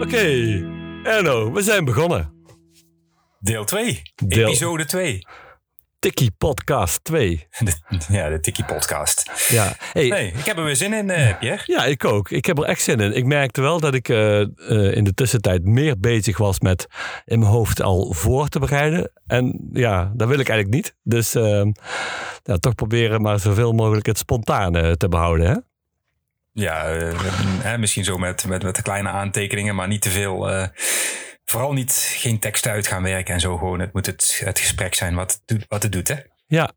Oké, Erno, we zijn begonnen. Deel 2. Deel- Episode 2. Tikkie Podcast 2. ja, de Tikkie podcast. Ja, hey, Hey, ik heb er weer zin in, Pierre. ja, ik ook. Ik heb er echt zin in. Ik merkte wel dat ik eh, eh, in de tussentijd meer bezig was met in mijn hoofd al voor te bereiden. En ja, dat wil ik eigenlijk niet. Dus eh, ja, toch proberen maar zoveel mogelijk het spontane te behouden. Hè? Ja, eh, hè, misschien zo met, met, met de kleine aantekeningen, maar niet te veel. eh, vooral niet geen teksten uit gaan werken en zo. Gewoon, het moet het, het gesprek zijn wat, het doet- wat het doet, hè? Ja.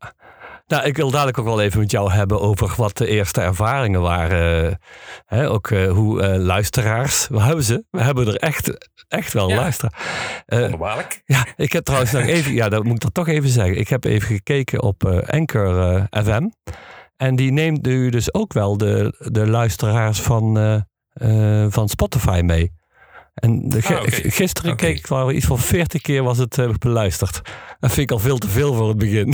Nou, ik wil dadelijk ook wel even met jou hebben over wat de eerste ervaringen waren. Hè, ook eh, hoe eh, luisteraars, we hebben ze. We hebben er echt, echt wel Ja. luisteraars. Eh, Wonderbaarlijk. ja, ik heb trouwens nog even, ja, dat moet ik dat toch even zeggen. Ik heb even gekeken op eh, Anchor eh, FM. En die neemt nu dus ook wel de, de luisteraars van, eh, eh, van Spotify mee. En de, Ah, gisteren keek ik wel iets van 40 keer was het eh, beluisterd. Dat vind ik al veel te veel voor het begin.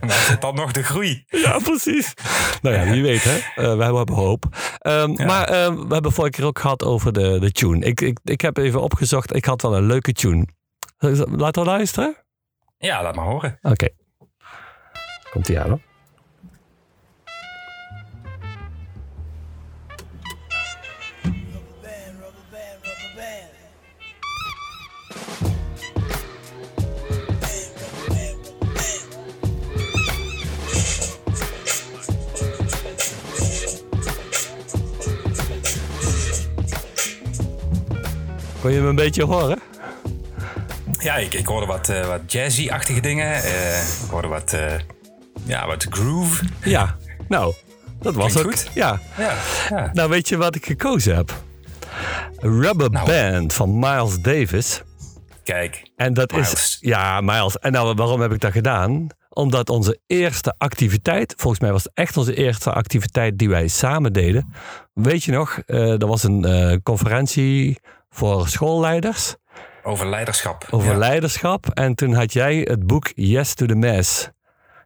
maar is het dan nog de groei? Ja, precies. Nou ja, wie weet hè. Eh, we hebben hoop. Ehm, Ja. Maar eh, we hebben vorige keer ook gehad over de, de tune. Ik, ik, ik heb even opgezocht. Ik had wel een leuke tune. Laten we luisteren? Ja, laat maar horen. Oké. Komt ie aan hoor. Kon je hem een beetje horen? Ja, ik, ik hoorde wat, eh, wat jazzy-achtige dingen. Eh, ik hoorde wat, eh, ja, wat groove. Ja. Nou, dat was Klinkt ook. goed. Ja. Ja, ja. Nou, weet je wat ik gekozen heb? Rubber Nou. Band van Miles Davis. Kijk. En dat is. Miles. Ja, Miles. En nou, waarom heb ik dat gedaan? Omdat onze eerste activiteit, volgens mij was het echt onze eerste activiteit die wij samen deden. Weet je nog, er was een conferentie voor schoolleiders Over leiderschap. over ja. leiderschap. En toen had jij het boek Yes to the Mass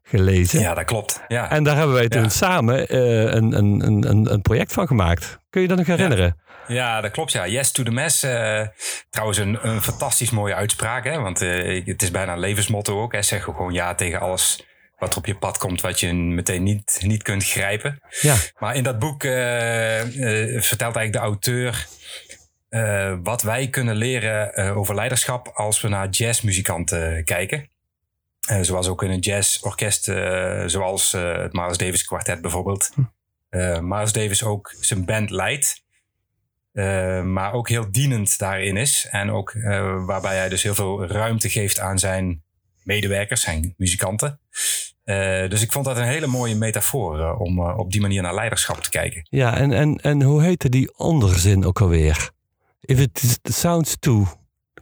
gelezen. Ja, dat klopt. Ja. En daar hebben wij toen Ja. samen eh, een, een, een, een, project van gemaakt. Kun je dat nog herinneren? Ja, dat klopt. Ja. Yes to the mess. eh, trouwens, een, een fantastisch mooie uitspraak. Hè? Want eh, het is bijna een levensmotto ook. Hè? Zeg gewoon ja tegen alles wat er op je pad komt, wat je meteen niet, niet kunt grijpen. Ja. Maar in dat boek vertelt eigenlijk de auteur eh, wat wij kunnen leren eh, over leiderschap als we naar jazzmuzikanten kijken. Eh, zoals ook in een jazzorkest, zoals het Miles Davis kwartet bijvoorbeeld. Eh Miles Davis ook zijn band leidt. maar ook heel dienend daarin is. En ook waarbij hij dus heel veel ruimte geeft aan zijn medewerkers, zijn muzikanten. Dus ik vond dat een hele mooie metafoor om op die manier naar leiderschap te kijken. Ja, en, en, en hoe heette die onderzin ook alweer? If it sounds too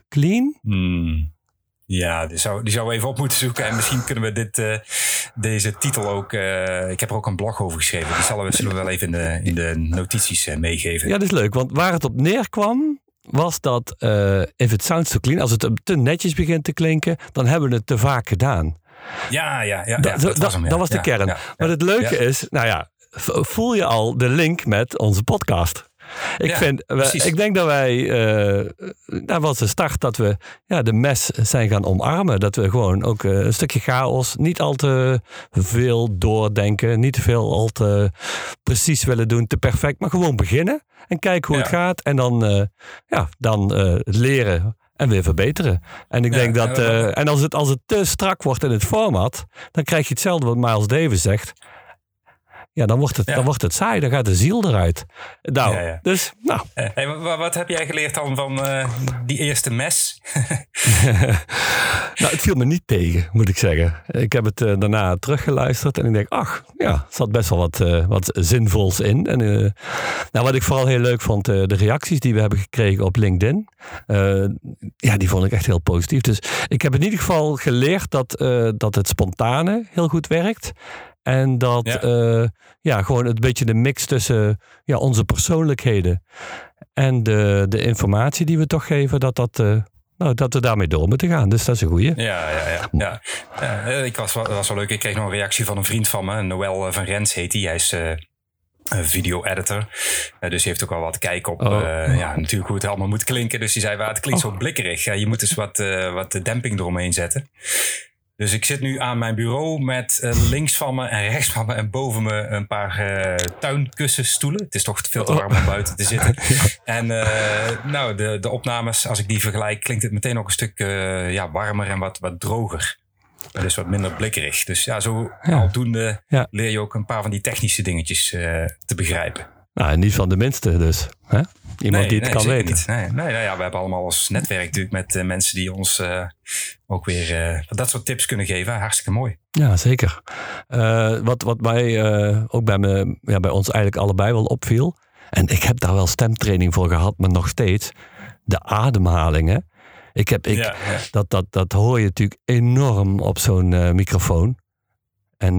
clean? Hmm. Ja, die zou, die zou we even op moeten zoeken. En misschien kunnen we dit, eh, deze titel ook... eh, ik heb er ook een blog over geschreven. Die zullen we, zullen we wel even in de, in de notities eh, meegeven. Ja, dat is leuk. Want waar het op neerkwam, was dat if it sounds too clean, als het te netjes begint te klinken, dan hebben we het te vaak gedaan. ja, ja, ja. Da- ja, da- dat was hem, ja. dat was de Ja, kern. maar het leuke is, nou ja, voel je al de link met onze podcast. Ik, Ja, vind, precies. ik denk dat wij, eh dat was de start dat we ja, de mes zijn gaan omarmen. Dat we gewoon ook eh, een stukje chaos, niet al te veel doordenken, niet te veel al te precies willen doen, te perfect, maar gewoon beginnen en kijken hoe Ja. het gaat. En dan, eh, ja, dan leren en weer verbeteren. En ik Ja, denk dat, en als het, als het te strak wordt in het format, dan krijg je hetzelfde wat Miles Davis zegt. Ja, dan wordt het, Ja. dan wordt het saai, dan gaat de ziel eruit. Nou, Ja, ja. dus, nou, Eh, hey, wat, heb jij geleerd dan van eh, die eerste mes? nou, het viel me niet tegen, moet ik zeggen. Ik heb het eh, daarna teruggeluisterd en ik denk, ach, ja, er zat best wel wat, wat zinvols in. En nou, wat ik vooral heel leuk vond, de reacties die we hebben gekregen op LinkedIn. ja, die vond ik echt heel positief. Dus ik heb in ieder geval geleerd dat, dat het spontane heel goed werkt. En dat Ja. ja. ja, gewoon een beetje de mix tussen ja, onze persoonlijkheden en de, de informatie die we toch geven, dat, dat, eh, nou, dat we daarmee door moeten gaan. Dus dat is een goeie. Ja, ja, ja. ja. Ja, eh, ik was, wel- was wel leuk. Ik kreeg nog een reactie van een vriend van me. Noël eh, van Rens heet hij. Hij is, eh, een video-editor. Eh, dus hij heeft ook al wat kijk op Oh. eh, ja, natuurlijk hoe het allemaal moet klinken. Dus die zei, "Wa, het klinkt zo blikkerig. Ja, je moet dus wat, eh, wat demping eromheen zetten. Dus ik zit nu aan mijn bureau met eh, links van me en rechts van me en boven me een paar eh tuinkussenstoelen. Het is toch veel te warm om buiten te zitten. En eh, nou, de, de opnames, als ik die vergelijk, klinkt het meteen ook een stuk ja, warmer en wat, wat droger. En Dus wat minder blikkerig. Dus ja, zo Ja. aldoende Ja. leer je ook een paar van die technische dingetjes te begrijpen. Nou, niet van de minste dus. Hè? Iemand die het kan weten. niet. Nee, nee, nou ja, we hebben allemaal ons netwerk natuurlijk met eh, mensen die ons eh, ook weer eh, dat soort tips kunnen geven. Hartstikke mooi. Ja, zeker. Wat, wat mij ook bij, me, ja, bij ons eigenlijk allebei wel opviel. En ik heb daar wel stemtraining voor gehad, maar nog steeds. De ademhalingen. Ik heb, ik, ja, ja. dat, dat, dat hoor je natuurlijk enorm op zo'n microfoon. En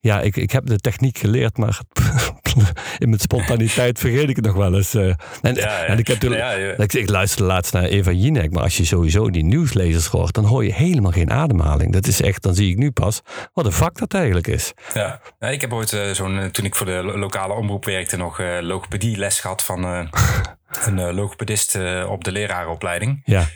ja, ik, ik heb de techniek geleerd, maar in mijn spontaniteit vergeet ik het nog wel eens. eh. en, Ja, en ik heb natuurlijk. Ik, laatst naar Eva Jinek, maar als je sowieso die nieuwslezers hoort, dan hoor je helemaal geen ademhaling. Dat is echt, dan zie ik nu pas wat een vak dat eigenlijk is. Ja. Ik heb ooit eh, zo'n, eh, toen ik voor de lo- lokale omroep werkte, nog eh logopedie les gehad van een logopedist op de lerarenopleiding. Ja,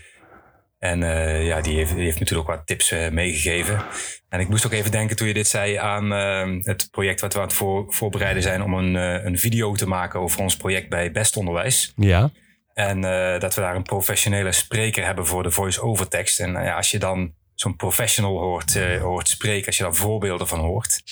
En eh, ja, die heeft, die heeft natuurlijk ook wat tips eh, meegegeven. En ik moest ook even denken toen je dit zei aan eh, het project wat we aan het voor, voorbereiden zijn om een, een video te maken over ons project bij Best Onderwijs. ja, En dat we daar een professionele spreker hebben voor de voice-over tekst. En ja, als je dan zo'n professional hoort, hoort spreken, als je daar voorbeelden van hoort.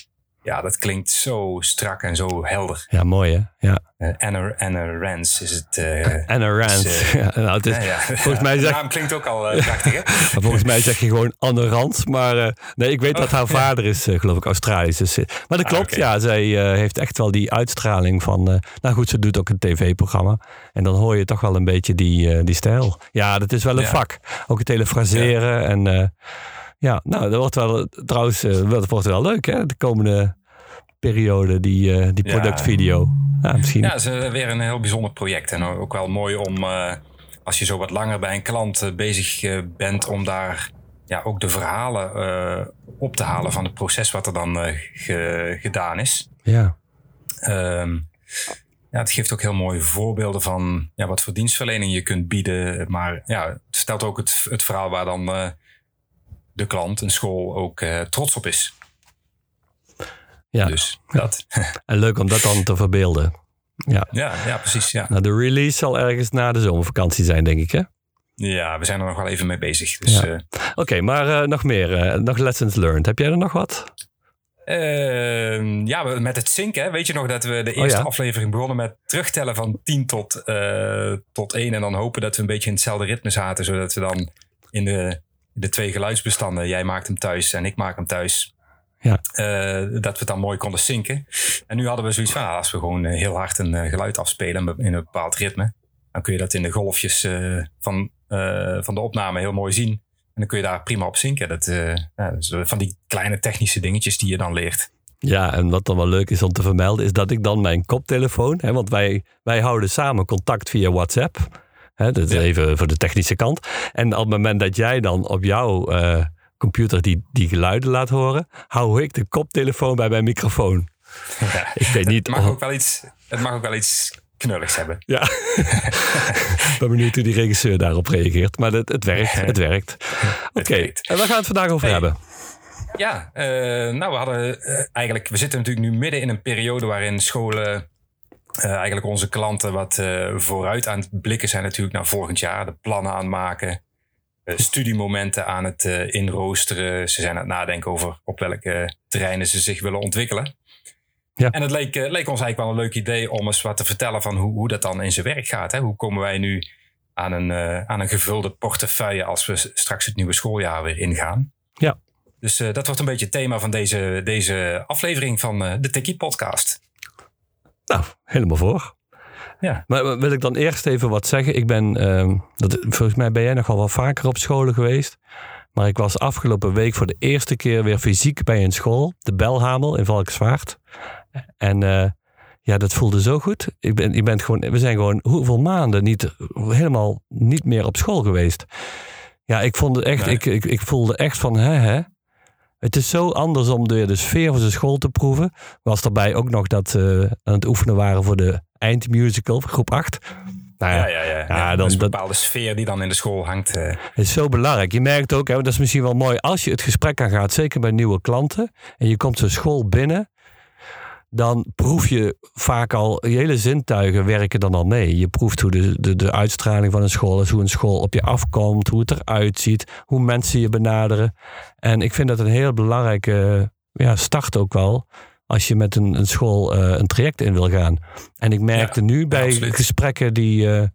Ja, dat klinkt zo strak en zo helder. ja, mooi hè? Ja. Eh, Anna, Anna Rance is het. eh, En een rant. Dus, ja, nou, het is, ja, ja. Volgens mij de zeg- naam klinkt ook al eh, prachtig, hè? Volgens mij zeg je gewoon Anne Rand. Maar eh, nee, ik weet dat haar vader is, eh, geloof ik, Australisch. Dus, eh, maar dat Ah, klopt, ja. Zij eh, heeft echt wel die uitstraling van... eh, nou goed, ze doet ook een tv-programma. En dan hoor je toch wel een beetje die, eh, die stijl. Ja, dat is wel een vak. Ook het hele fraseren. En eh, ja, nou, dat wordt wel... Trouwens, eh, dat wordt wel leuk, hè? De komende periode, die, eh, die productvideo. Ja, misschien. Ja, het is eh, weer een heel bijzonder project. En ook wel mooi om, als je zo wat langer bij een klant bezig bent, om daar ja, ook de verhalen op te halen van het proces wat er dan ge- gedaan is. Ja. Ehm, ja, het geeft ook heel mooie voorbeelden van ja, wat voor dienstverlening je kunt bieden. Maar ja, het stelt ook het, het verhaal waar dan de klant, een school, ook eh, trots op is. Ja. Dus dat. En leuk om dat dan te verbeelden. Ja. ja, ja, precies. Ja. Nou, de release zal ergens na de zomervakantie zijn, denk ik, hè? ja, we zijn er nog wel even mee bezig. Dus, Ja. eh, Oké, maar eh, nog meer. nog lessons learned. Heb jij er nog wat? Ehm, ja, met het zinken. Weet je nog dat we de eerste Oh ja. aflevering begonnen met terugtellen van 10 tot, tot 1. En dan hopen dat we een beetje in hetzelfde ritme zaten. Zodat we dan in de, de twee geluidsbestanden, jij maakt hem thuis en ik maak hem thuis. Ja. eh, dat we het dan mooi konden zinken. En nu hadden we zoiets van, ah, als we gewoon eh, heel hard een eh, geluid afspelen in een bepaald ritme. Dan kun je dat in de golfjes van, van de opname heel mooi zien. En dan kun je daar prima op zinken. Dat, ja, van die kleine technische dingetjes die je dan leert. Ja, en wat dan wel leuk is om te vermelden, is dat ik dan mijn koptelefoon, hè, want wij, wij houden samen contact via WhatsApp. Hè, dat is Ja. even voor de technische kant. En op het moment dat jij dan op jouw eh, computer die, die geluiden laat horen, hou ik de koptelefoon bij mijn microfoon. Ja. Ik weet niet Het mag, ook wel iets, het mag ook wel iets knulligs hebben. Ja. Ik ben benieuwd hoe die regisseur daarop reageert. Maar het, het werkt, het werkt. Oké, en waar gaan we het vandaag over Hey. hebben? Ja, eh, nou we hadden eh, eigenlijk, we zitten natuurlijk nu midden in een periode waarin scholen eh, eigenlijk onze klanten wat eh, vooruit aan het blikken zijn natuurlijk naar volgend jaar. De plannen aan het maken, eh, studiemomenten aan het inroosteren. Ze zijn aan het nadenken over op welke terreinen ze zich willen ontwikkelen. Ja. En het leek, leek ons eigenlijk wel een leuk idee om eens wat te vertellen van hoe, hoe dat dan in zijn werk gaat. Hè? Hoe komen wij nu aan een, aan een gevulde portefeuille als we straks het nieuwe schooljaar weer ingaan? Ja. Dus dat wordt een beetje het thema van deze, deze aflevering van de Tikkie Podcast. Nou, helemaal voor. Ja. Maar wil ik dan eerst even wat zeggen? Ik ben, ehm, dat, volgens mij ben jij nogal wel vaker op scholen geweest. Maar ik was afgelopen week voor de eerste keer weer fysiek bij een school. De Belhamel in Valkenswaard. En eh, ja, dat voelde zo goed. Ik ben, ik ben gewoon, we zijn gewoon hoeveel maanden niet, helemaal niet meer op school geweest. Ja, ik vond het echt, Nee. ik, ik, ik voelde echt van, hè, hè. Het is zo anders om de, de sfeer van zijn school te proeven. Was daarbij ook nog dat ze aan het oefenen waren voor de eindmusical, groep 8. Nou Ja, ja, ja. ja, dan- dat is een dat- bepaalde sfeer die dan in de school hangt. eh. Het is zo belangrijk. Je merkt ook, hè, dat is misschien wel mooi, als je het gesprek aangaat, zeker bij nieuwe klanten, en je komt zo'n school binnen, dan proef je vaak al, je hele zintuigen werken dan al mee. Je proeft hoe de, de, de uitstraling van een school is, hoe een school op je afkomt, hoe het eruit ziet, hoe mensen je benaderen. En ik vind dat een heel belangrijke ja, start ook wel, als je met een, een school eh, een traject in wil gaan. En ik merkte nu bij gesprekken die, eh,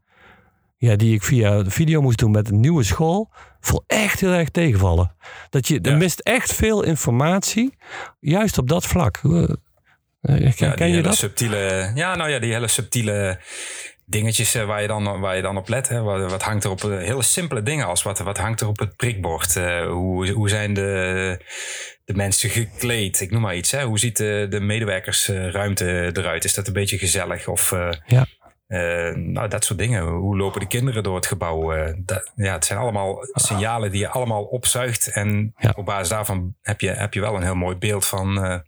ja, die ik via de video moest doen met een nieuwe school, vol echt heel erg tegenvallen. Dat je, er mist echt veel informatie, juist op dat vlak. Eh, Ja, ken je dat? Subtiele, ja, nou ja, die hele subtiele dingetjes eh, waar, je dan, waar je dan op let. Hè. Wat, wat hangt er op, eh, hele simpele dingen als wat, wat hangt er op het prikbord? Hoe, hoe zijn de, de mensen gekleed? Ik noem maar iets. Hè. Hoe ziet de, de medewerkersruimte eruit? Is dat een beetje gezellig? Of, Ja. nou, dat soort dingen. Hoe lopen de kinderen door het gebouw? Dat, ja, het zijn allemaal signalen die je allemaal opzuigt. En Ja. op basis daarvan heb je, heb je wel een heel mooi beeld van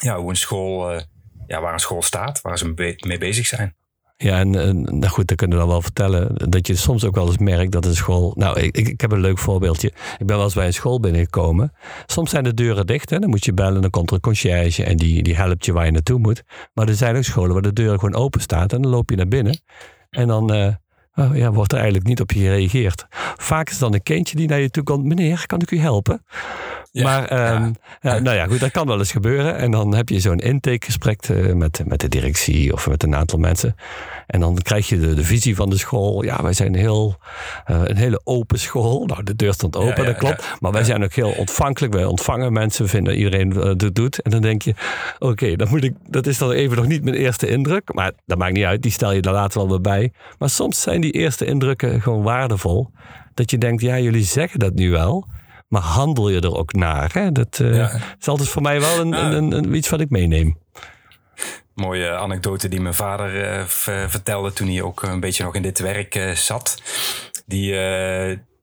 ja, hoe een school, eh, ja, waar een school staat, waar ze mee bezig zijn. Ja, en, en nou goed, dan kunnen we dan wel vertellen dat je soms ook wel eens merkt dat een school. Nou, ik, ik heb een leuk voorbeeldje. Ik ben wel eens bij een school binnengekomen. Soms zijn de deuren dicht, hè? dan moet je bellen, dan komt er een conciërge en die, die helpt je waar je naartoe moet. Maar er zijn ook scholen waar de deur gewoon open staat en dan loop je naar binnen. En dan eh, oh ja, wordt er eigenlijk niet op je gereageerd. Vaak is dan een kindje die naar je toe komt. Meneer, kan ik u helpen? Ja, maar ehm, ja, nou ja, goed, dat kan wel eens gebeuren. En dan heb je zo'n intakegesprek eh, met, met de directie of met een aantal mensen. En dan krijg je de, de visie van de school. Ja, wij zijn heel, eh, een hele open school. Nou, de deur stond open, dat klopt. Maar wij zijn ook heel ontvankelijk. Wij ontvangen mensen, we vinden dat iedereen eh, het doet. En dan denk je, oké, dan moet ik, dat is dan even nog niet mijn eerste indruk. Maar dat maakt niet uit, die stel je daar later wel weer bij. Maar soms zijn die eerste indrukken gewoon waardevol. Dat je denkt, ja, jullie zeggen dat nu wel. Maar handel je er ook naar? Hè? Dat eh, Ja. is altijd voor mij wel een, een, een, een- iets wat ik meeneem. Mooie anekdote die mijn vader eh, vertelde toen hij ook een beetje nog in dit werk eh, zat. Die,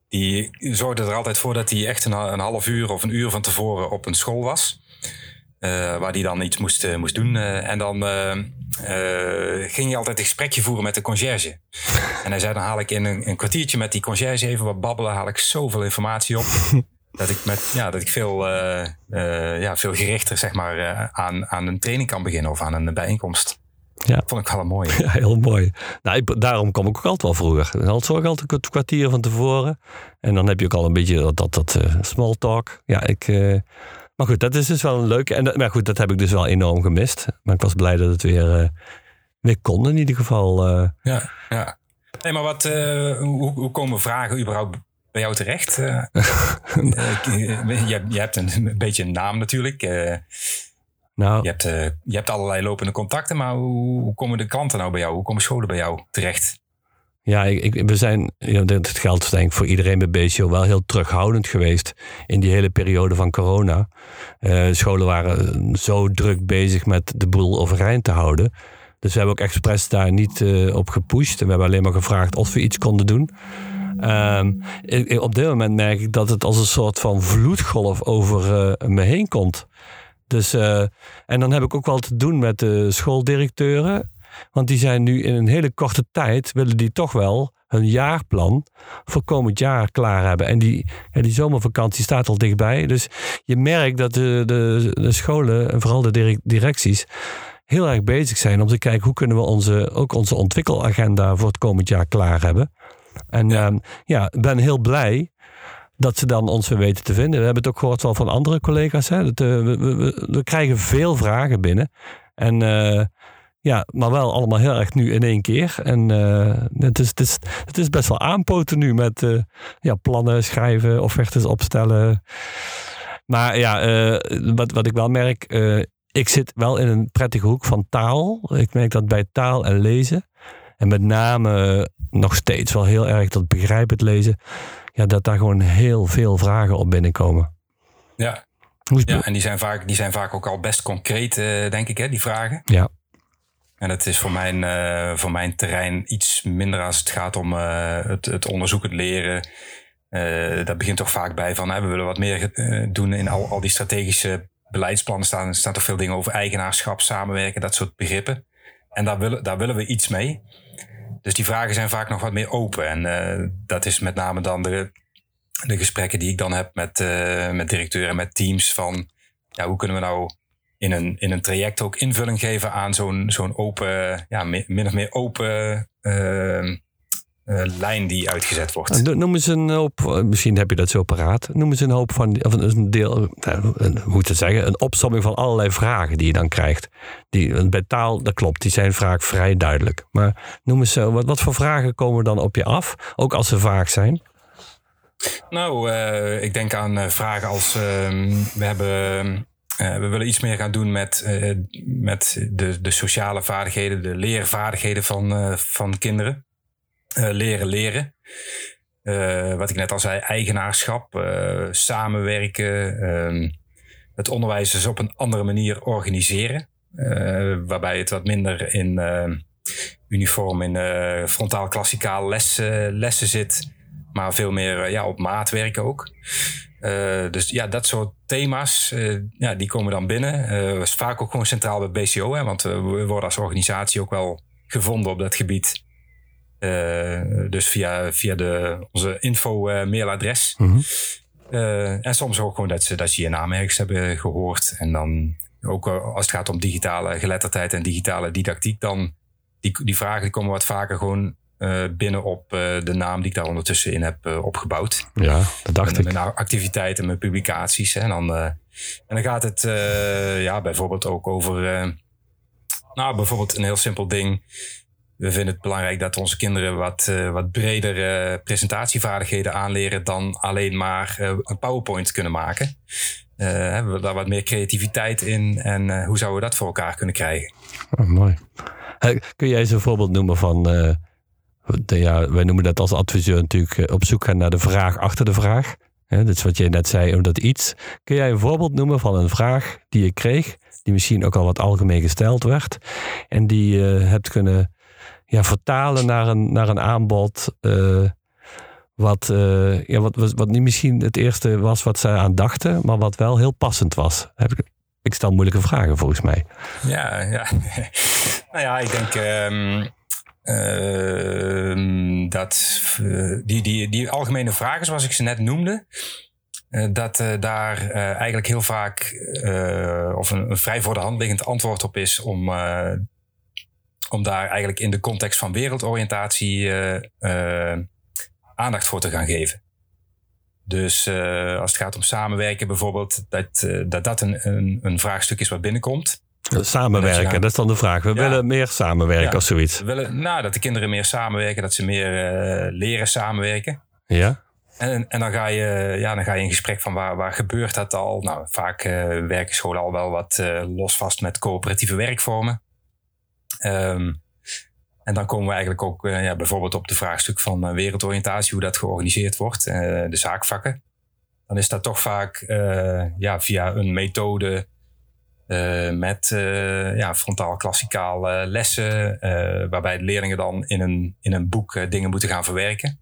die zorgde er altijd voor dat hij echt een, een half uur of een uur van tevoren op een school was. Waar hij dan iets moest, moest doen. En dan ging hij altijd een gesprekje voeren met de conciërge. En hij zei, dan haal ik in een, een kwartiertje met die conciërge even wat babbelen, haal ik zoveel informatie op. dat ik, met, ja, dat ik veel, eh, eh, ja, veel gerichter zeg maar, eh, aan, aan een training kan beginnen of aan een bijeenkomst. Ja. Dat vond ik wel een mooie. Ja, heel mooi. Nou, ik- daarom kom ik ook altijd wel vroeger. Dan zorg ik altijd een kwartier van tevoren. En dan heb je ook al een beetje dat, dat, dat small talk. Ja, ik... maar goed, dat is dus wel een leuke. En dat, maar goed, dat heb ik dus wel enorm gemist. Maar ik was blij dat het weer, weer kon in ieder geval. Ja, ja. Nee, maar wat, hoe, hoe komen vragen überhaupt bij jou terecht? Eh, je, hebt- je hebt een, een beetje een naam natuurlijk. Nou, je, hebt, je hebt allerlei lopende contacten, maar hoe, hoe komen de klanten nou bij jou? Hoe komen scholen bij jou terecht? Ja, ik, ik- we zijn, ja, dit geldt denk ik voor iedereen bij BCO, wel heel terughoudend geweest in die hele periode van corona. Scholen waren zo druk bezig met de boel overeind te houden. Dus we hebben ook expres daar niet op gepusht. En we hebben alleen maar gevraagd of we iets konden doen. Ehm, op dit moment merk ik dat het als een soort van vloedgolf over eh, me heen komt. Dus, eh, en dan heb ik ook wel te doen met de schooldirecteuren. Want die zijn nu in een hele korte tijd, willen die toch wel hun jaarplan voor komend jaar klaar hebben. En die, ja, die zomervakantie staat al dichtbij. Dus je merkt dat de, de, de scholen, en vooral de direc- directies, heel erg bezig zijn om te kijken hoe kunnen we onze, ook onze ontwikkelagenda voor het komend jaar klaar hebben. En ja, ja ik ben heel blij dat ze dan ons weer weten te vinden. We hebben het ook gehoord wel van andere collega's. Hè? Dat, eh, we, we, we- krijgen veel vragen binnen. En eh, ja, maar wel allemaal heel erg nu in één keer. En eh, het, is, het, is, het is best wel aanpoten nu met ja, plannen schrijven, offertes opstellen. Maar ja, wat, wat ik wel merk, ik zit wel in een prettige hoek van taal. Ik merk dat bij taal en lezen, en met name eh, nog steeds wel heel erg dat begrijpend lezen, ja, dat daar gewoon heel veel vragen op binnenkomen. Ja, ja en die zijn, vaak, die zijn vaak ook al best concreet, eh, denk ik, hè, die vragen. ja. En dat is voor mijn, eh, voor mijn terrein iets minder als het gaat om het, het onderzoek, het leren. Dat begint toch vaak bij van hè, we willen wat meer doen in al, al die strategische beleidsplannen. Staan, staan toch veel dingen over eigenaarschap, samenwerken, dat soort begrippen. En daar willen, daar willen we iets mee. Dus die vragen zijn vaak nog wat meer open. En eh, dat is met name dan de, de gesprekken die ik dan heb met, eh, met directeuren en met teams. Van ja, hoe kunnen we nou in een, in een traject ook invulling geven aan zo'n open, ja, mi- min of meer open eh, lijn die uitgezet wordt. En Noem eens een hoop, eh, misschien heb je dat zo paraat. Noem eens een hoop van, of een deel, nou, een- hoe zeggen, een opsomming van allerlei vragen die je dan krijgt. Die, bij taal, dat klopt, die zijn vaak vrij duidelijk. Maar noem eens, eh, wat, wat voor vragen komen dan op je af? Ook als ze vaag zijn. Nou, eh, ik denk aan eh, vragen als ehm, we hebben. eh, we willen iets meer gaan doen met, eh, met de, de sociale vaardigheden, de leervaardigheden van, eh, van kinderen. Eh, leren leren. Eh, wat ik net al zei, eigenaarschap, eh, samenwerken. ehm, het onderwijs dus op een andere manier organiseren. Waarbij het wat minder in eh, uniform, in frontaal klassikaal les, eh, lessen zit. Maar veel meer ja, op maat werken ook. Dus ja, dat soort thema's, ja, die komen dan binnen. Is vaak ook gewoon centraal bij BCO. Hè, want we worden als organisatie ook wel gevonden op dat gebied. Eh, dus via, via de, onze info-mailadres. Mhm. Eh, en soms ook gewoon dat ze, dat ze je naam ergens hebben gehoord. En dan ook eh, als het gaat om digitale geletterdheid en digitale didactiek, dan die, die vragen die komen wat vaker gewoon eh, binnen op eh, de naam die ik daar ondertussen in heb eh, opgebouwd. Ja, dat dacht En ik. mijn activiteiten, mijn publicaties. hè. En dan, eh, en dan gaat het eh, ja, bijvoorbeeld ook over. eh, nou, bijvoorbeeld een heel simpel ding. We vinden het belangrijk dat onze kinderen wat, eh, wat bredere presentatievaardigheden aanleren dan alleen maar eh, een PowerPoint kunnen maken. Eh, hebben we daar wat meer creativiteit in en eh, hoe zouden we dat voor elkaar kunnen krijgen? Oh, mooi. Eh, Kun jij eens een voorbeeld noemen van, eh, ja, wij noemen dat als adviseur natuurlijk eh, op zoek gaan naar de vraag achter de vraag. Hè, dat is wat jij net zei, omdat iets. Kun jij een voorbeeld noemen van een vraag die je kreeg, die misschien ook al wat algemeen gesteld werd, en die je hebt kunnen ja, vertalen naar een, naar een aanbod eh, wat, eh, ja, wat, wat, niet misschien het eerste was wat ze aan dachten, maar wat wel heel passend was. Heb ik, ik stel moeilijke vragen volgens mij. Ja, ja. nou ja, ik denk ehm, ehm, dat eh, die, die, die algemene vragen zoals ik ze net noemde, dat daar eigenlijk heel vaak of een, een vrij voor de hand liggend antwoord op is om, om daar eigenlijk in de context van wereldoriëntatie eh, eh, aandacht voor te gaan geven. Dus eh, als het gaat om samenwerken bijvoorbeeld, dat dat, dat een, een, een vraagstuk is wat binnenkomt. Samenwerken, dat is dan de vraag. We Ja. willen meer samenwerken Ja. of zoiets. We willen nou, dat de kinderen meer samenwerken, dat ze meer leren samenwerken. Ja? En, en dan, ga je, ja, dan ga je in gesprek van waar, waar gebeurt dat al? Nou, vaak eh, werken scholen al wel wat eh, los vast met coöperatieve werkvormen. Ehm, en dan komen we eigenlijk ook eh, ja, bijvoorbeeld op de vraagstuk van eh, wereldoriëntatie, hoe dat georganiseerd wordt, eh, de zaakvakken. Dan is dat toch vaak ja, via een methode met ja, frontaal klassikaal eh, lessen, waarbij de leerlingen dan in een, in een boek dingen moeten gaan verwerken.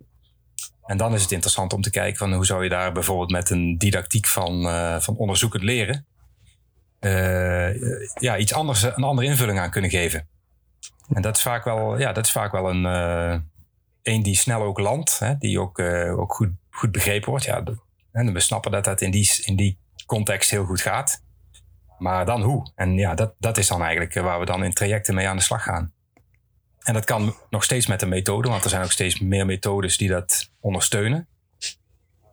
En dan is het interessant om te kijken van hoe zou je daar bijvoorbeeld met een didactiek van, van onderzoekend leren ja, iets anders, een andere invulling aan kunnen geven. En dat is vaak wel, ja, dat is vaak wel een, eh een die snel ook landt, hè, die ook, eh, ook goed, goed begrepen wordt. Ja, en we snappen dat dat in die, in die context heel goed gaat. Maar dan hoe? En ja, dat, dat is dan eigenlijk eh, waar we dan in trajecten mee aan de slag gaan. En dat kan nog steeds met een methode, want er zijn ook steeds meer methodes die dat ondersteunen.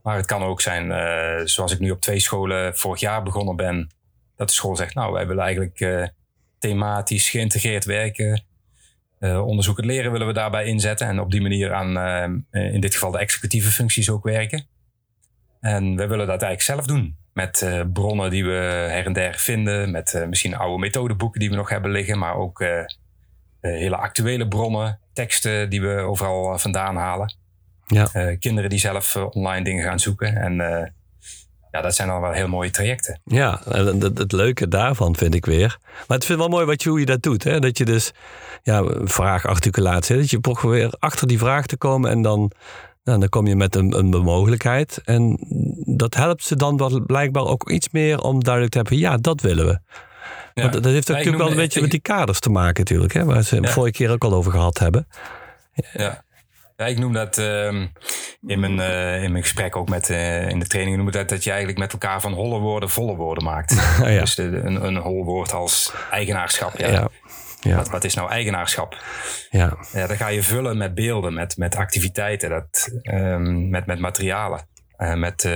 Maar het kan ook zijn, zoals ik nu op twee scholen vorig jaar begonnen ben, dat de school zegt, nou, wij willen eigenlijk thematisch geïntegreerd werken. Eh, onderzoek het leren willen we daarbij inzetten en op die manier aan, eh, in dit geval de executieve functies ook werken. En we willen dat eigenlijk zelf doen. Met eh, bronnen die we her en der vinden. Met eh, misschien oude methodeboeken die we nog hebben liggen. Maar ook eh, eh, hele actuele bronnen. Teksten die we overal eh, vandaan halen. Ja. Eh, kinderen die zelf eh, online dingen gaan zoeken. En eh, ja, dat zijn dan wel heel mooie trajecten. Ja, en het, het leuke daarvan vind ik weer. Maar het vind wel mooi wat je, hoe je dat doet. Hè? Dat je dus, ja, vraagarticulatie. hè, Dat je probeert achter die vraag te komen en dan Nou, dan kom je met een, een mogelijkheid. En dat helpt ze dan wel blijkbaar ook iets meer om duidelijk te hebben: ja, dat willen we. Ja. Want dat heeft Ja, natuurlijk wel een beetje ik- met die kaders te maken, natuurlijk. Hè, waar ze Ja. vorige keer ook al over gehad hebben. Ja. Ja, ik noem dat ehm, in, mijn, eh, in mijn gesprek ook met eh, in de training noem ik dat, dat je eigenlijk met elkaar van holle woorden volle woorden maakt. ja. Dus een, een hol woord als eigenaarschap. Ja. Ja. Ja. Wat, wat is nou eigenaarschap? Ja. Ja, dat ga je vullen met beelden, met, met activiteiten, dat, ehm, met, met materialen, eh, met eh,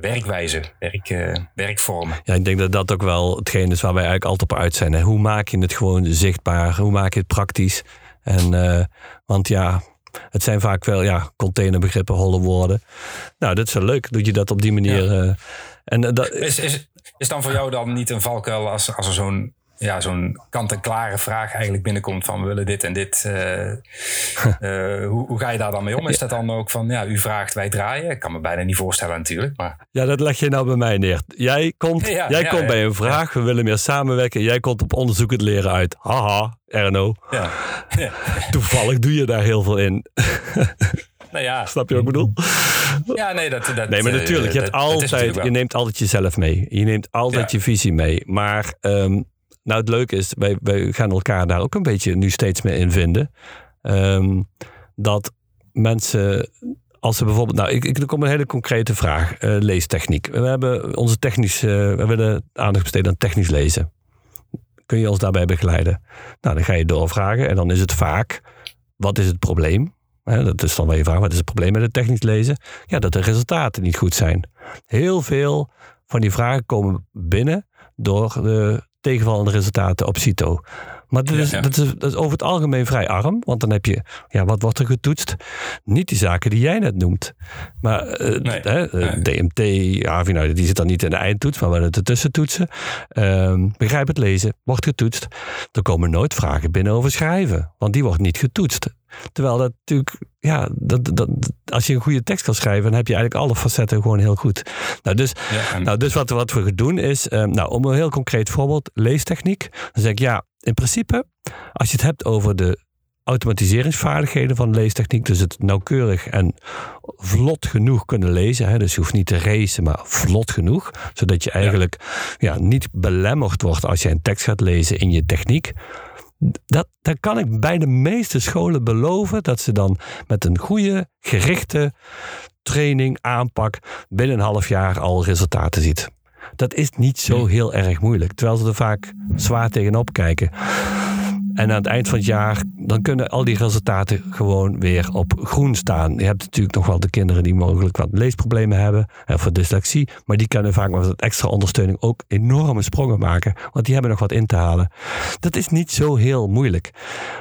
werkwijzen, werk, werkvormen. Ja, ik denk dat dat ook wel hetgeen is waar wij eigenlijk altijd op uit zijn. Hè. Hoe maak je het gewoon zichtbaar? Hoe maak je het praktisch? En, want ja, het zijn vaak wel ja, containerbegrippen, holle woorden. Nou, dat is wel leuk. Doe je dat op die manier. eh, en eh, dat, Is, is, is dan voor jou dan niet een valkuil als, als er zo'n ja, zo'n kant-en-klare vraag eigenlijk binnenkomt van we willen dit en dit. eh, eh, hoe, hoe ga je daar dan mee om? Is dat dan ook van ja, u vraagt, wij draaien? Ik kan me bijna niet voorstellen natuurlijk. Maar ja, dat leg je nou bij mij neer. Jij komt, Ja, jij ja, komt ja. bij een vraag. We willen meer samenwerken. Jij komt op onderzoek het leren uit. Haha, ja. Toevallig doe je daar heel veel in. nou ja. Snap je wat ik bedoel? Ja, nee, dat, dat, Nee, maar eh, natuurlijk, je, hebt dat altijd, je neemt altijd jezelf mee. Je neemt altijd Ja. je visie mee. Maar ehm, nou, het leuke is, wij, wij gaan elkaar daar ook een beetje nu steeds meer in vinden. Ehm, dat mensen, als ze bijvoorbeeld, nou, ik, ik, er komt een hele concrete vraag: eh, leestechniek. We hebben onze technisch, we willen aandacht besteden aan technisch lezen. Kun je ons daarbij begeleiden? Nou, dan ga je doorvragen en dan is het vaak: wat is het probleem? Dat is dan wel je vraag, wat is het probleem met het technisch lezen? Ja, dat de resultaten niet goed zijn. Heel veel van die vragen komen binnen door de tegenvallende resultaten op CITO. Maar dat is, ja. Dat, is, dat is over het algemeen vrij arm. Want dan heb je, ja, wat wordt er getoetst? Niet die zaken die jij net noemt. Maar eh, Nee, hè, eh, nee. DMT, ja, nou, die zit dan niet in de eindtoets, maar wel in de tussentoetsen. Ehm, begrijp het lezen, wordt getoetst. Er komen nooit vragen binnen over schrijven, want die wordt niet getoetst. Terwijl dat natuurlijk, ja, dat, dat, als je een goede tekst kan schrijven, dan heb je eigenlijk alle facetten gewoon heel goed. Nou, dus, Ja, en- nou, dus wat, wat we gaan doen is, ehm, nou, om een heel concreet voorbeeld, leestechniek. Dan zeg ik ja, in principe, als je het hebt over de automatiseringsvaardigheden van leestechniek, dus het nauwkeurig en vlot genoeg kunnen lezen. Hè, dus je hoeft niet te racen, maar vlot genoeg. Zodat je eigenlijk ja. niet belemmerd wordt als je een tekst gaat lezen in je techniek. Dat, dan kan ik bij de meeste scholen beloven dat ze dan met een goede, gerichte training, aanpak binnen een half jaar al resultaten ziet. Dat is niet zo heel erg moeilijk, terwijl ze er vaak zwaar tegenop kijken. En aan het eind van het jaar, dan kunnen al die resultaten gewoon weer op groen staan. Je hebt natuurlijk nog wel de kinderen die mogelijk wat leesproblemen hebben, of voor dyslexie, maar die kunnen vaak met wat extra ondersteuning ook enorme sprongen maken, want die hebben nog wat in te halen. Dat is niet zo heel moeilijk.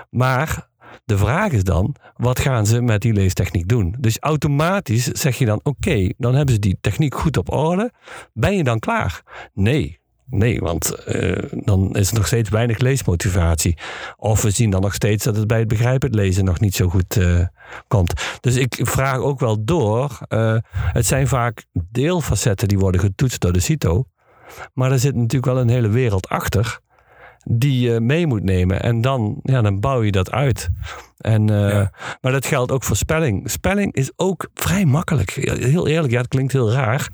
Maar de vraag is dan, wat gaan ze met die leestechniek doen? Dus automatisch zeg je dan, oké, dan hebben ze die techniek goed op orde. Ben je dan klaar? Nee. Nee, want eh, dan is er nog steeds weinig leesmotivatie. Of we zien dan nog steeds dat het bij het begrijpend lezen nog niet zo goed eh, komt. Dus ik vraag ook wel door. eh, het zijn vaak deelfacetten die worden getoetst door de CITO. Maar er zit natuurlijk wel een hele wereld achter die je mee moet nemen. En dan, ja, dan bouw je dat uit. En, eh, Ja. Maar dat geldt ook voor spelling. Spelling is ook vrij makkelijk. Heel eerlijk, ja, het klinkt heel raar.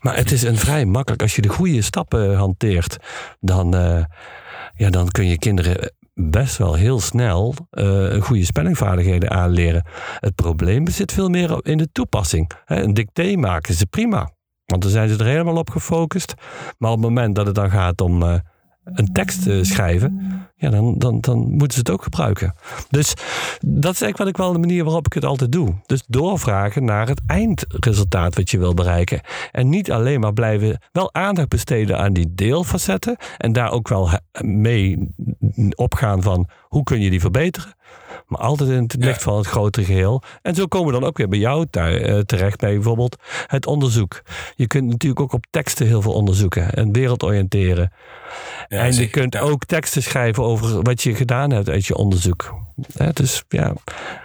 Maar het is een vrij makkelijk. Als je de goede stappen hanteert, dan, eh, ja, dan kun je kinderen best wel heel snel een goede spellingvaardigheden aanleren. Het probleem zit veel meer in de toepassing. Hè, een dicté maken ze prima. Want dan zijn ze er helemaal op gefocust. Maar op het moment dat het dan gaat om een tekst te schrijven, ja, dan, dan, dan moeten ze het ook gebruiken. Dus dat is eigenlijk wat ik wel de manier waarop ik het altijd doe. Dus doorvragen naar het eindresultaat wat je wil bereiken. En niet alleen maar blijven wel aandacht besteden aan die deelfacetten. En daar ook wel mee opgaan van hoe kun je die verbeteren. Maar altijd in het Ja. licht van het grotere geheel. En zo komen we dan ook weer bij jou eh, terecht bij bijvoorbeeld het onderzoek. Je kunt natuurlijk ook op teksten heel veel onderzoeken en wereld oriënteren. Ja, en je kunt Ja. ook teksten schrijven over wat je gedaan hebt uit je onderzoek. Hè, dus ja.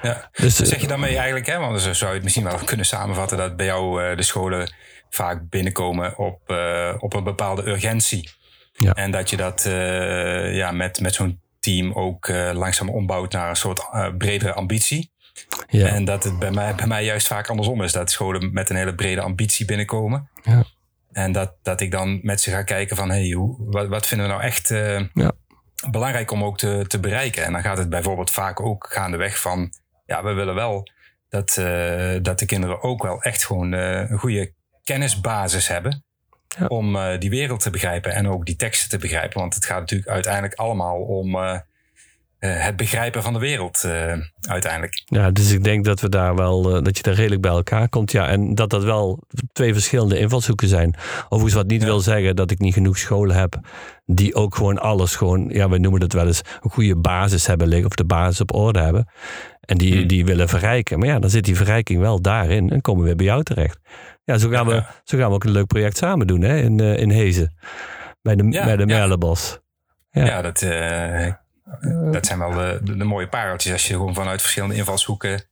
Ja. Dus, zeg je daarmee eigenlijk, hè, want zo zou je het misschien wel kunnen samenvatten, dat bij jou eh, de scholen vaak binnenkomen op, eh, op een bepaalde urgentie. Ja. En dat je dat eh, ja, met, met zo'n team ook eh, langzaam ombouwt naar een soort eh, bredere ambitie. Ja. En dat het bij mij, bij mij juist vaak andersom is. Dat scholen met een hele brede ambitie binnenkomen. Ja. En dat, dat ik dan met ze ga kijken van... Hey, hoe, wat, wat vinden we nou echt eh, Ja. belangrijk om ook te, te bereiken? En dan gaat het bijvoorbeeld vaak ook gaandeweg van... Ja, we willen wel dat, dat de kinderen ook wel echt gewoon een goede kennisbasis hebben... Ja. om eh, die wereld te begrijpen en ook die teksten te begrijpen. Want het gaat natuurlijk uiteindelijk allemaal om... eh, eh, het begrijpen van de wereld uiteindelijk. Ja, dus ik denk dat we daar wel, dat je daar redelijk bij elkaar komt. Ja, en dat dat wel twee verschillende invalshoeken zijn. Overigens wat niet Ja. wil zeggen dat ik niet genoeg scholen heb die ook gewoon alles gewoon, ja, we noemen het wel eens een goede basis hebben liggen of de basis op orde hebben. En die, Hmm. die willen verrijken. Maar ja, dan zit die verrijking wel daarin en komen we weer bij jou terecht. Ja, zo gaan, we, zo gaan we ook een leuk project samen doen hè, in, eh, in Hezen. Bij de, Ja, bij de. Merlebos. Ja. Ja, dat, eh, dat zijn wel de, de, de mooie pareltjes. Als je gewoon vanuit verschillende invalshoeken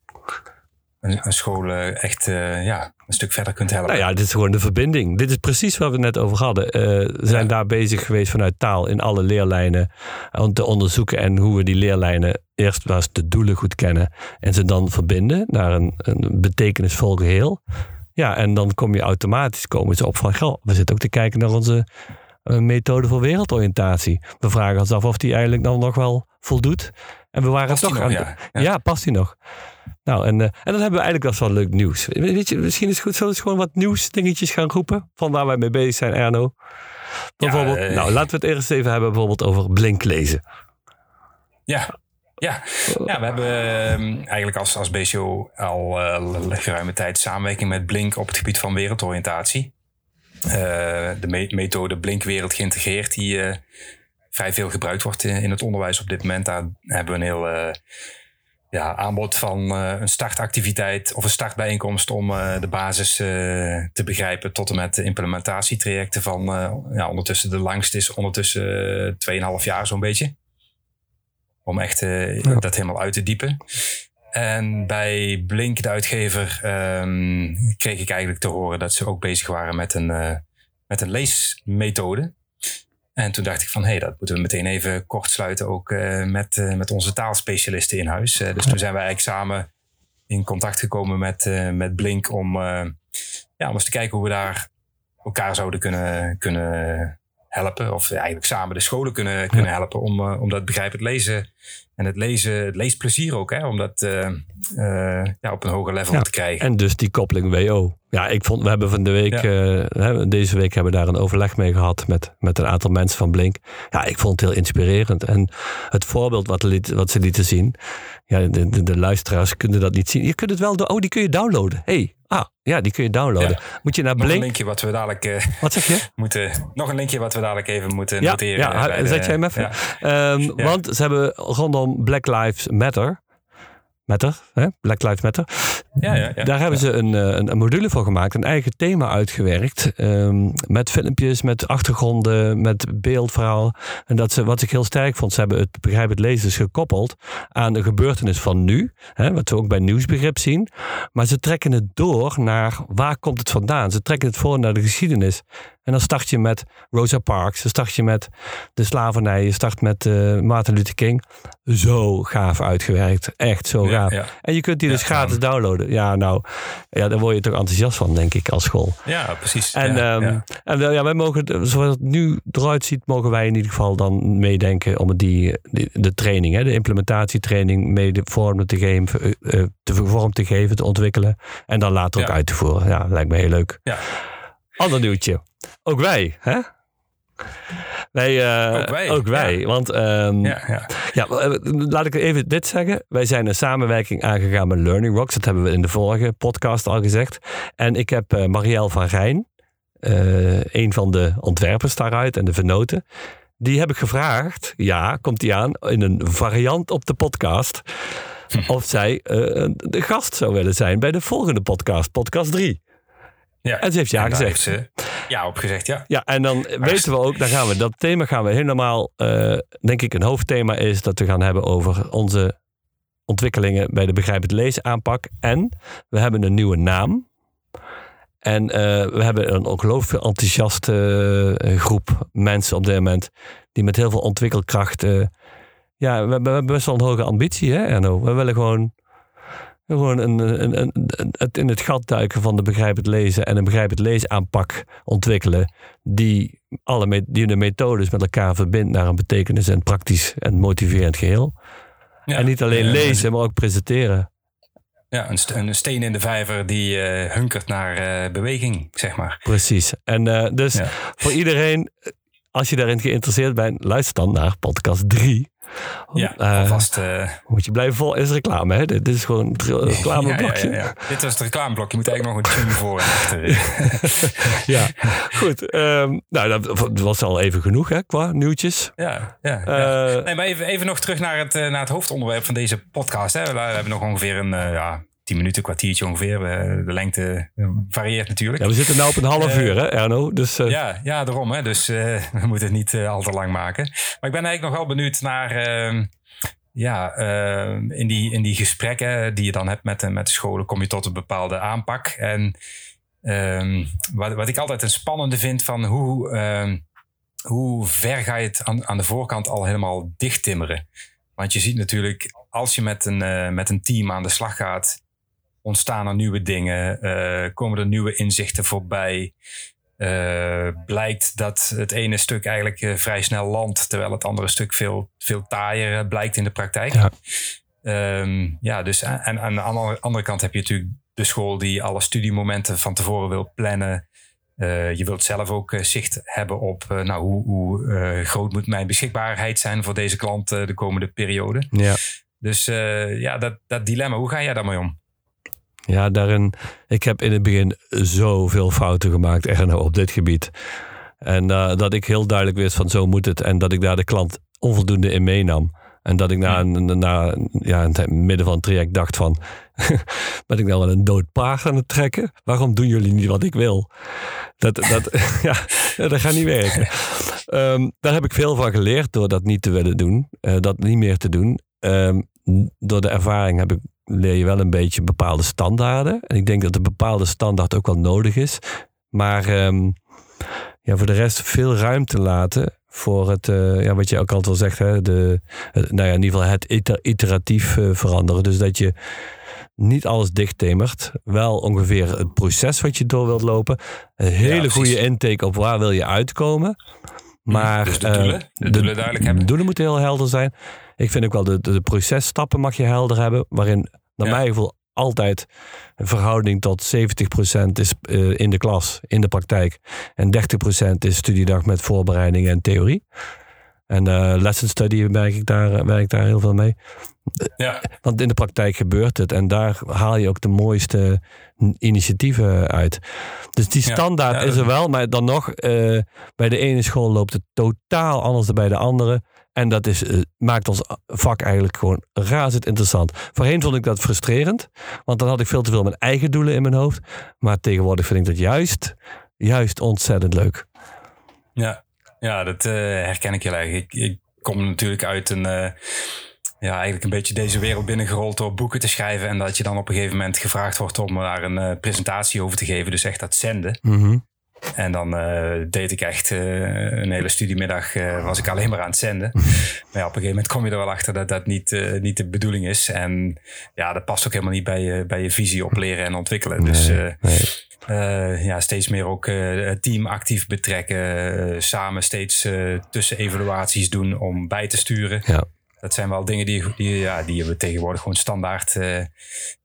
een, een school eh, echt ja, een stuk verder kunt helpen. Nou ja, dit is gewoon de verbinding. Dit is precies wat we net over hadden. We zijn Ja. daar bezig geweest vanuit taal in alle leerlijnen. Om te onderzoeken en hoe we die leerlijnen eerst was de doelen goed kennen. En ze dan verbinden naar een, een betekenisvol geheel. Ja, en dan kom je automatisch komen ze op van... Goh, we zitten ook te kijken naar onze eh, methode voor wereldoriëntatie. We vragen ons af of die eigenlijk dan nog wel voldoet. En we waren Past toch nog? aan... Ja, Ja, ja. past die nog? Nou, en, eh, en dan hebben we eigenlijk wel zo'n leuk nieuws. Weet je, misschien is het goed, zullen we eens gewoon wat nieuwsdingetjes gaan roepen? Van waar wij mee bezig zijn, Erno. Bijvoorbeeld, eh, nou, laten we het eerst even hebben bijvoorbeeld over blink lezen. Ja, ja. ja we hebben ehm, eigenlijk als, als BCO al eh, geruime tijd samenwerking met Blink op het gebied van wereldoriëntatie. Eh, de me- methode Blink Wereld geïntegreerd, die eh, vrij veel gebruikt wordt in, het onderwijs op dit moment. Daar hebben we een heel ja, aanbod van een startactiviteit of een startbijeenkomst om de basis te begrijpen tot en met de implementatietrajecten van ja, ondertussen de langste is ondertussen eh, 2,5 jaar zo'n beetje. Om echt eh, Ja. dat helemaal uit te diepen. En bij Blink, de uitgever, ehm, kreeg ik eigenlijk te horen dat ze ook bezig waren met een, eh, met een leesmethode. En toen dacht ik van, hé, hey, dat moeten we meteen even kort sluiten ook eh, met, met onze taalspecialisten in huis. Dus toen zijn we eigenlijk samen in contact gekomen met, met Blink om, ja, om eens te kijken hoe we daar elkaar zouden kunnen, kunnen helpen. Of eigenlijk samen de scholen kunnen, kunnen helpen om, eh, om dat begrijpend lezen en het lezen, het leesplezier ook, hè, om dat eh, eh, ja, op een hoger level Ja, te krijgen. En dus die koppeling WO. Ja, ik vond, we hebben van de week, Ja. deze week hebben we daar een overleg mee gehad met, met een aantal mensen van Blink. Ja, ik vond het heel inspirerend. En het voorbeeld wat, liet, wat ze lieten zien, ja, de, de, de luisteraars kunnen dat niet zien. Je kunt het wel, oh, die kun je downloaden. hey, ah, ja, die kun je downloaden. Moet je naar nog een Blink, linkje wat we dadelijk eh, wat zeg je? moeten. Nog een linkje wat we dadelijk even moeten Ja, noteren. ja, eh, zet de- jij hem even? ja. Ehm. Want ze hebben rondom Black Lives Matter. Matter, hè? Black Lives Matter. Ja, ja, ja. Daar hebben ze een, eh, een, een module voor gemaakt, een eigen thema uitgewerkt. ehm, met filmpjes, met achtergronden, met beeldverhaal. En dat ze, wat ik heel sterk vond, ze hebben het begrijp het lezen dus gekoppeld aan de gebeurtenis van nu. Hè, wat we ook bij nieuwsbegrip zien. Maar ze trekken het door naar waar komt het vandaan. Ze trekken het voor naar de geschiedenis. En dan start je met Rosa Parks, dan start je met de slavernij, je start met eh Martin Luther King. Zo gaaf uitgewerkt. Echt zo gaaf. ja. En je kunt die Ja, dus gratis downloaden. Ja, nou, ja, daar word je toch enthousiast van, denk ik, als school. Ja, precies. En, ja, ehm, en eh, ja, wij mogen, zoals het nu eruit ziet, mogen wij in ieder geval dan meedenken om die, die- de training, hè, de implementatietraining, mede vorm te geven, eh, te vorm te geven, te ontwikkelen. En dan later ook uit te voeren. Ja, lijkt me heel leuk. Ja. Ander nieuwtje. Ook wij, hè? Wij, eh, Ook wij, Ook wij. Want ehm, ja, ja. ja, eh, laat ik even dit zeggen. Wij zijn een samenwerking aangegaan met Learning Rocks. Dat hebben we in de vorige podcast al gezegd. En ik heb eh, Marielle van Rijn, eh, een van de ontwerpers daaruit en de vernoten. Die heb ik gevraagd, ja, komt die aan, in een variant op de podcast. Of zij de gast zou willen zijn bij de volgende podcast, podcast 3. ja. En ze heeft ja gezegd. heeft ze ja op gezegd, ja. Ja, en dan weten we ook, dan gaan we dat thema gaan we helemaal, eh, denk ik, een hoofdthema is dat we gaan hebben over onze ontwikkelingen bij de begrijpend lezen aanpak. En we hebben een nieuwe naam. En eh, we hebben een ongelooflijk enthousiaste eh, groep mensen op dit moment die met heel veel ontwikkelkracht. ja, we, we hebben best wel een hoge ambitie, hè, Erno? We willen gewoon Gewoon een, een, een, een- het in het gat duiken van de begrijp het lezen en een begrijp het leesaanpak ontwikkelen. Die, alle me- die de methodes met elkaar verbindt naar een betekenis en praktisch en motiverend geheel. Ja. En niet alleen Eh, lezen, maar ook presenteren. Ja, een, een steen in de vijver die eh, hunkert naar eh, beweging, zeg maar. Precies. En eh, dus Ja. voor iedereen, eh, als je daarin geïnteresseerd bent, luister dan naar podcast 3. Ja, Eh, alvast. eh, Moet je blijven vol, is reclame, hè? Dit is gewoon ja, reclameblokje. ja, ja. Dit was het reclameblok. Je moet eigenlijk nog een tune voor en achter. Ja, goed. ehm, nou, dat was al even genoeg, hè, qua nieuwtjes. ja, ja. ja. Eh, Nee, maar even, even nog terug naar het, eh, naar het hoofdonderwerp van deze podcast. Hè. We hebben nog ongeveer een eh, ja, tien minuten, kwartiertje ongeveer. Eh, de lengte eh, varieert natuurlijk. ja, we zitten nu op een half Eh, uur, hè, Erno? Dus Ja, ja, daarom. Hè. Dus we moeten het niet al te lang maken. Maar ik ben eigenlijk nog wel benieuwd naar... ehm, ja, ehm, in, die, in die gesprekken die je dan hebt met, de- met de scholen... kom je tot een bepaalde aanpak. En ehm, wat, wat ik altijd een spannende vind van hoe... hoe ver ga je het aan, aan de voorkant al helemaal dichttimmeren? Want je ziet natuurlijk, als je met een, met een team aan de slag gaat, ontstaan er nieuwe dingen, eh, komen er nieuwe inzichten voorbij. Eh, blijkt dat het ene stuk eigenlijk eh, vrij snel landt, terwijl het andere stuk veel, veel taaier blijkt in de praktijk. Ja. Ehm, ja, dus en, en aan de andere, kant heb je natuurlijk de school die alle studiemomenten van tevoren wil plannen. Je wilt zelf ook zicht hebben op nou, hoe, hoe groot moet mijn beschikbaarheid zijn voor deze klant de komende periode. ja. Dus ja, dat, dat dilemma, hoe ga jij daarmee om? Ja, daarin... Ik heb in het begin zoveel fouten gemaakt, Erno, op dit gebied. En eh, dat ik heel duidelijk wist van zo moet het. En dat ik daar de klant onvoldoende in meenam. En dat ik na, een- na ja, in het midden van het traject dacht van... ben ik nou wel een dood paard aan het trekken? Waarom doen jullie niet wat ik wil? Dat, dat, ja, dat gaat niet werken. Ehm, daar heb ik veel van geleerd door dat niet te willen doen. eh, dat niet meer te doen. Ehm, door de ervaring heb ik, leer je wel een beetje bepaalde standaarden. En ik denk dat een bepaalde standaard ook wel nodig is. Maar ehm, ja, voor de rest veel ruimte laten voor het, eh, ja, wat je ook altijd wel zegt, hè, de, nou ja, in ieder geval het iter- iteratief eh, veranderen. Dus dat je niet alles dichttemert. Wel ongeveer het proces wat je door wilt lopen. Een hele goede intake op waar wil je uitkomen. Maar Dus de eh, doelen, de doelen duidelijk hebben. De doelen moeten heel helder zijn. Ik vind ook wel de, de, processtappen mag je helder hebben. Waarin, naar Ja. mijn gevoel, altijd een verhouding tot 70% is eh, in de klas, in de praktijk. En 30% is studiedag met voorbereiding en theorie. En eh lesson study werk ik, daar, werk ik daar heel veel mee. Ja, Want in de praktijk gebeurt het. En daar haal je ook de mooiste initiatieven uit. Dus die standaard ja, is er wel. Maar dan nog, eh, bij de ene school loopt het totaal anders dan bij de andere. En dat is, eh, maakt ons vak eigenlijk gewoon razend interessant. Voorheen vond ik dat frustrerend. Want dan had ik veel te veel mijn eigen doelen in mijn hoofd. Maar tegenwoordig vind ik dat juist, juist ontzettend leuk. ja. ja dat eh, herken ik heel erg. Ik, ik kom natuurlijk uit een... eh, ja, eigenlijk een beetje deze wereld binnengerold door boeken te schrijven. En dat je dan op een gegeven moment gevraagd wordt om daar een eh, presentatie over te geven. Dus echt dat zenden. Mhm. En dan eh, deed ik echt eh, een hele studiemiddag, eh, was ik alleen maar aan het zenden. maar ja, op een gegeven moment kom je er wel achter dat dat niet, niet de bedoeling is. En ja, dat past ook helemaal niet bij je, bij je visie op leren en ontwikkelen. dus Nee, nee. ja, steeds meer ook het team actief betrekken. samen steeds tussen evaluaties doen om bij te sturen. Ja. Dat zijn wel dingen die, die, ja, die je tegenwoordig gewoon standaard eh,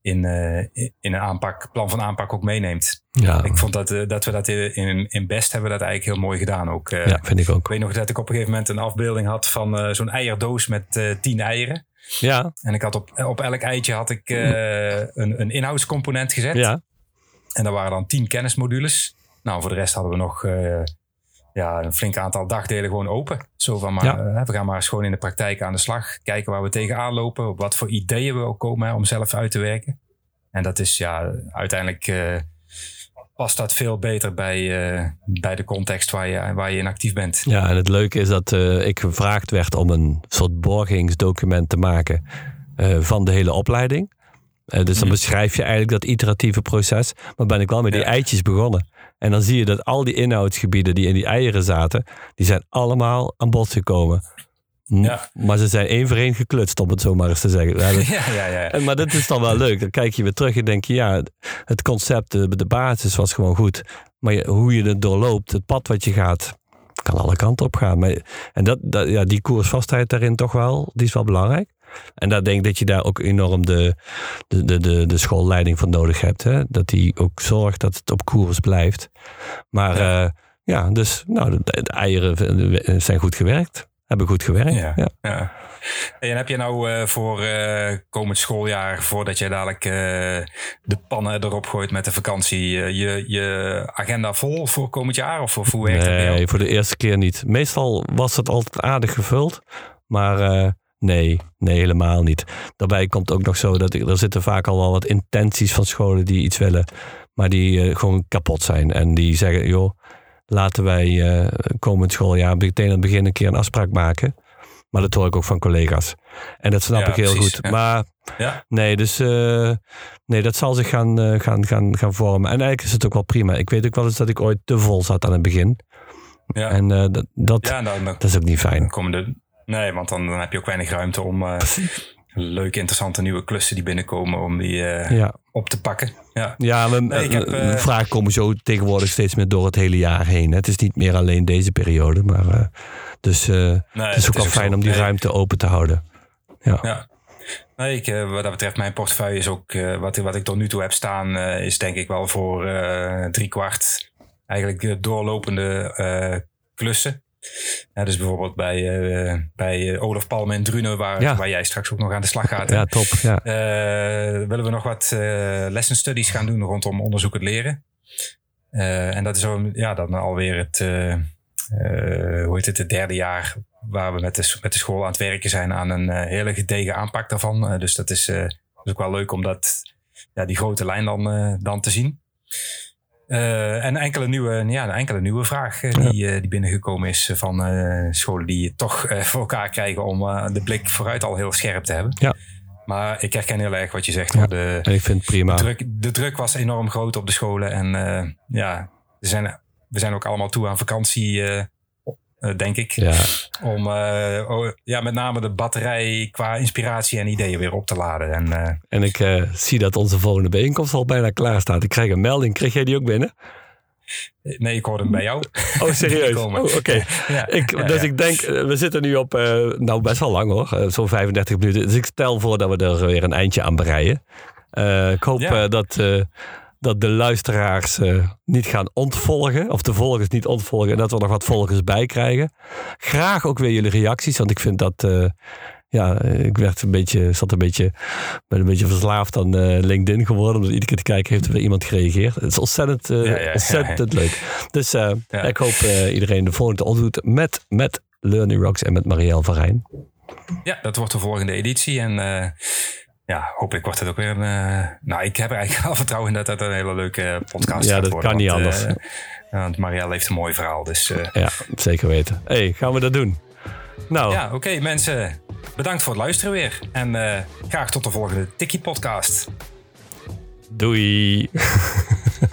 in, eh, in een aanpak, plan van aanpak ook meeneemt. Ja, Ik vond dat, eh, dat we dat in, in Best hebben we dat eigenlijk heel mooi gedaan ook. ja, vind ik Ik ook. weet nog dat ik op een gegeven moment een afbeelding had van zo'n eierdoos met tien eieren. Ja, En ik had op, op elk eitje had ik een, een inhoudscomponent gezet. ja. En daar waren dan tien kennismodules. Nou, voor de rest hadden we nog ja, een flink aantal dagdelen gewoon open. Zo van, maar, Ja. eh, we gaan maar eens gewoon in de praktijk aan de slag. Kijken waar we tegenaan lopen. Op wat voor ideeën we ook komen hè, om zelf uit te werken. En dat is ja, uiteindelijk eh, past dat veel beter bij, eh, bij de context waar je, waar je in actief bent. Ja, en het leuke is dat ik gevraagd werd om een soort borgingsdocument te maken van de hele opleiding. Eh, dus dan Mhm. beschrijf je eigenlijk dat iteratieve proces. Maar ben ik wel met die Ja. eitjes begonnen. En dan zie je dat al die inhoudsgebieden die in die eieren zaten, die zijn allemaal aan bod gekomen. Ja. Maar ze zijn één voor één geklutst, om het zo maar eens te zeggen. Ja, Ja, ja, ja. en, maar dat is dan wel leuk. Dan kijk je weer terug en denk je, ja, het concept, de, de basis was gewoon goed. Maar je- hoe je het doorloopt, het pad wat je gaat, kan alle kanten op gaan. Maar, en dat, dat, ja, die koersvastheid daarin toch wel, die is wel belangrijk. En daar denk ik dat je daar ook enorm de, de, de, de, de schoolleiding van nodig hebt. Hè? Dat die ook zorgt dat het op koers blijft. Maar Ja. ja, ja dus nou, de, de eieren zijn goed gewerkt. Hebben goed gewerkt. Ja. Ja. En heb je nou eh, voor eh, komend schooljaar, voordat je dadelijk eh, de pannen erop gooit met de vakantie, eh, je, je agenda vol voor komend jaar? Of, of hoe werkt dat? Nee, voor de eerste keer niet. Meestal was het altijd aardig gevuld. Maar eh, nee, nee, helemaal niet. Daarbij komt ook nog zo dat ik, er zitten vaak al wel wat intenties van scholen die iets willen. Maar die eh, gewoon kapot zijn. En die zeggen, joh, laten wij eh, komend schooljaar meteen aan het begin een keer een afspraak maken. Maar dat hoor ik ook van collega's. En dat snap Ja, ik heel precies, goed. ja. Maar Ja? Nee, dus eh, nee, dat zal zich gaan, gaan, gaan, gaan vormen. En eigenlijk is het ook wel prima. Ik weet ook wel eens dat ik ooit te vol zat aan het begin. Ja, En dat, dat, ja dan, dan, dat is ook niet dan fijn. komen de... Nee, want dan, dan heb je ook weinig ruimte om eh, leuke, interessante nieuwe klussen die binnenkomen, om die eh, Ja, op te pakken. Ja, ja Nee, heb, eh, eh, vragen komen zo tegenwoordig steeds meer door het hele jaar heen. hè. Het is niet meer alleen deze periode. Maar, dus nee, het is ook wel fijn om die Nee. ruimte open te houden. Ja, Ja. Nee, ik, wat dat betreft, mijn portefeuille is ook, wat, wat ik tot nu toe heb staan, is denk ik wel voor eh drie kwart eigenlijk doorlopende klussen. Ja, dus bijvoorbeeld bij, eh, bij eh, Olaf Palme en Drunen, waar, Ja. waar jij straks ook nog aan de slag gaat. ja top. Ja. Eh, willen we nog wat lesson studies gaan doen rondom onderzoek het leren. En dat is zo, ja, dan alweer het, hoe heet het, het derde jaar waar we met de, met de school aan het werken zijn aan een hele gedegen aanpak daarvan. Dus dat is, ook wel leuk om dat, ja, die grote lijn dan, dan te zien. Eh, en enkele nieuwe, ja, een enkele nieuwe vraag eh, die, eh, die binnengekomen is van scholen die het toch voor elkaar krijgen om de blik vooruit al heel scherp te hebben. Ja. Maar ik herken heel erg wat je zegt. Ja. De, En ik vind het prima. de, druk, de druk was enorm groot op de scholen. En ja, we zijn, we zijn ook allemaal toe aan vakantie, denk ik. Ja, Om eh, oh, ja, met name de batterij qua inspiratie en ideeën weer op te laden. En, eh, en ik eh, zie dat onze volgende bijeenkomst al bijna klaar staat. Ik krijg een melding. Kreeg jij die ook binnen? nee, ik hoorde hem bij jou. Oh, serieus? Oh, Oké. Ja, dus ja. ik denk, eh, we zitten nu op, eh, nou best wel lang hoor, eh, zo'n 35 minuten. Dus ik stel voor dat we er weer een eindje aan breien. Eh, ik hoop eh, dat, eh, dat de luisteraars eh, niet gaan ontvolgen, of de volgers niet ontvolgen, en dat we nog wat volgers bij krijgen. Graag ook weer jullie reacties, want ik vind dat, eh, ja, ik werd een beetje, zat een beetje, ben een beetje verslaafd aan eh, LinkedIn geworden, omdat iedere keer te kijken heeft er weer iemand gereageerd. Het is ontzettend, Ja, ja, ja, ontzettend leuk. Dus ik hoop iedereen de volgende ontmoet met, met Learning Rocks en met Marielle van Rijn. Ja, dat wordt de volgende editie. En ja, hopelijk wordt het ook weer een... eh, nou, ik heb er eigenlijk wel vertrouwen in dat dat een hele leuke podcast Ja, gaat dat worden. kan niet want, anders. eh, want Marielle heeft een mooi verhaal. Dus eh, Ja, zeker weten. hey, gaan we dat doen? Nou, ja, oké mensen. Bedankt voor het luisteren weer. En eh, graag tot de volgende Tikkie podcast. doei.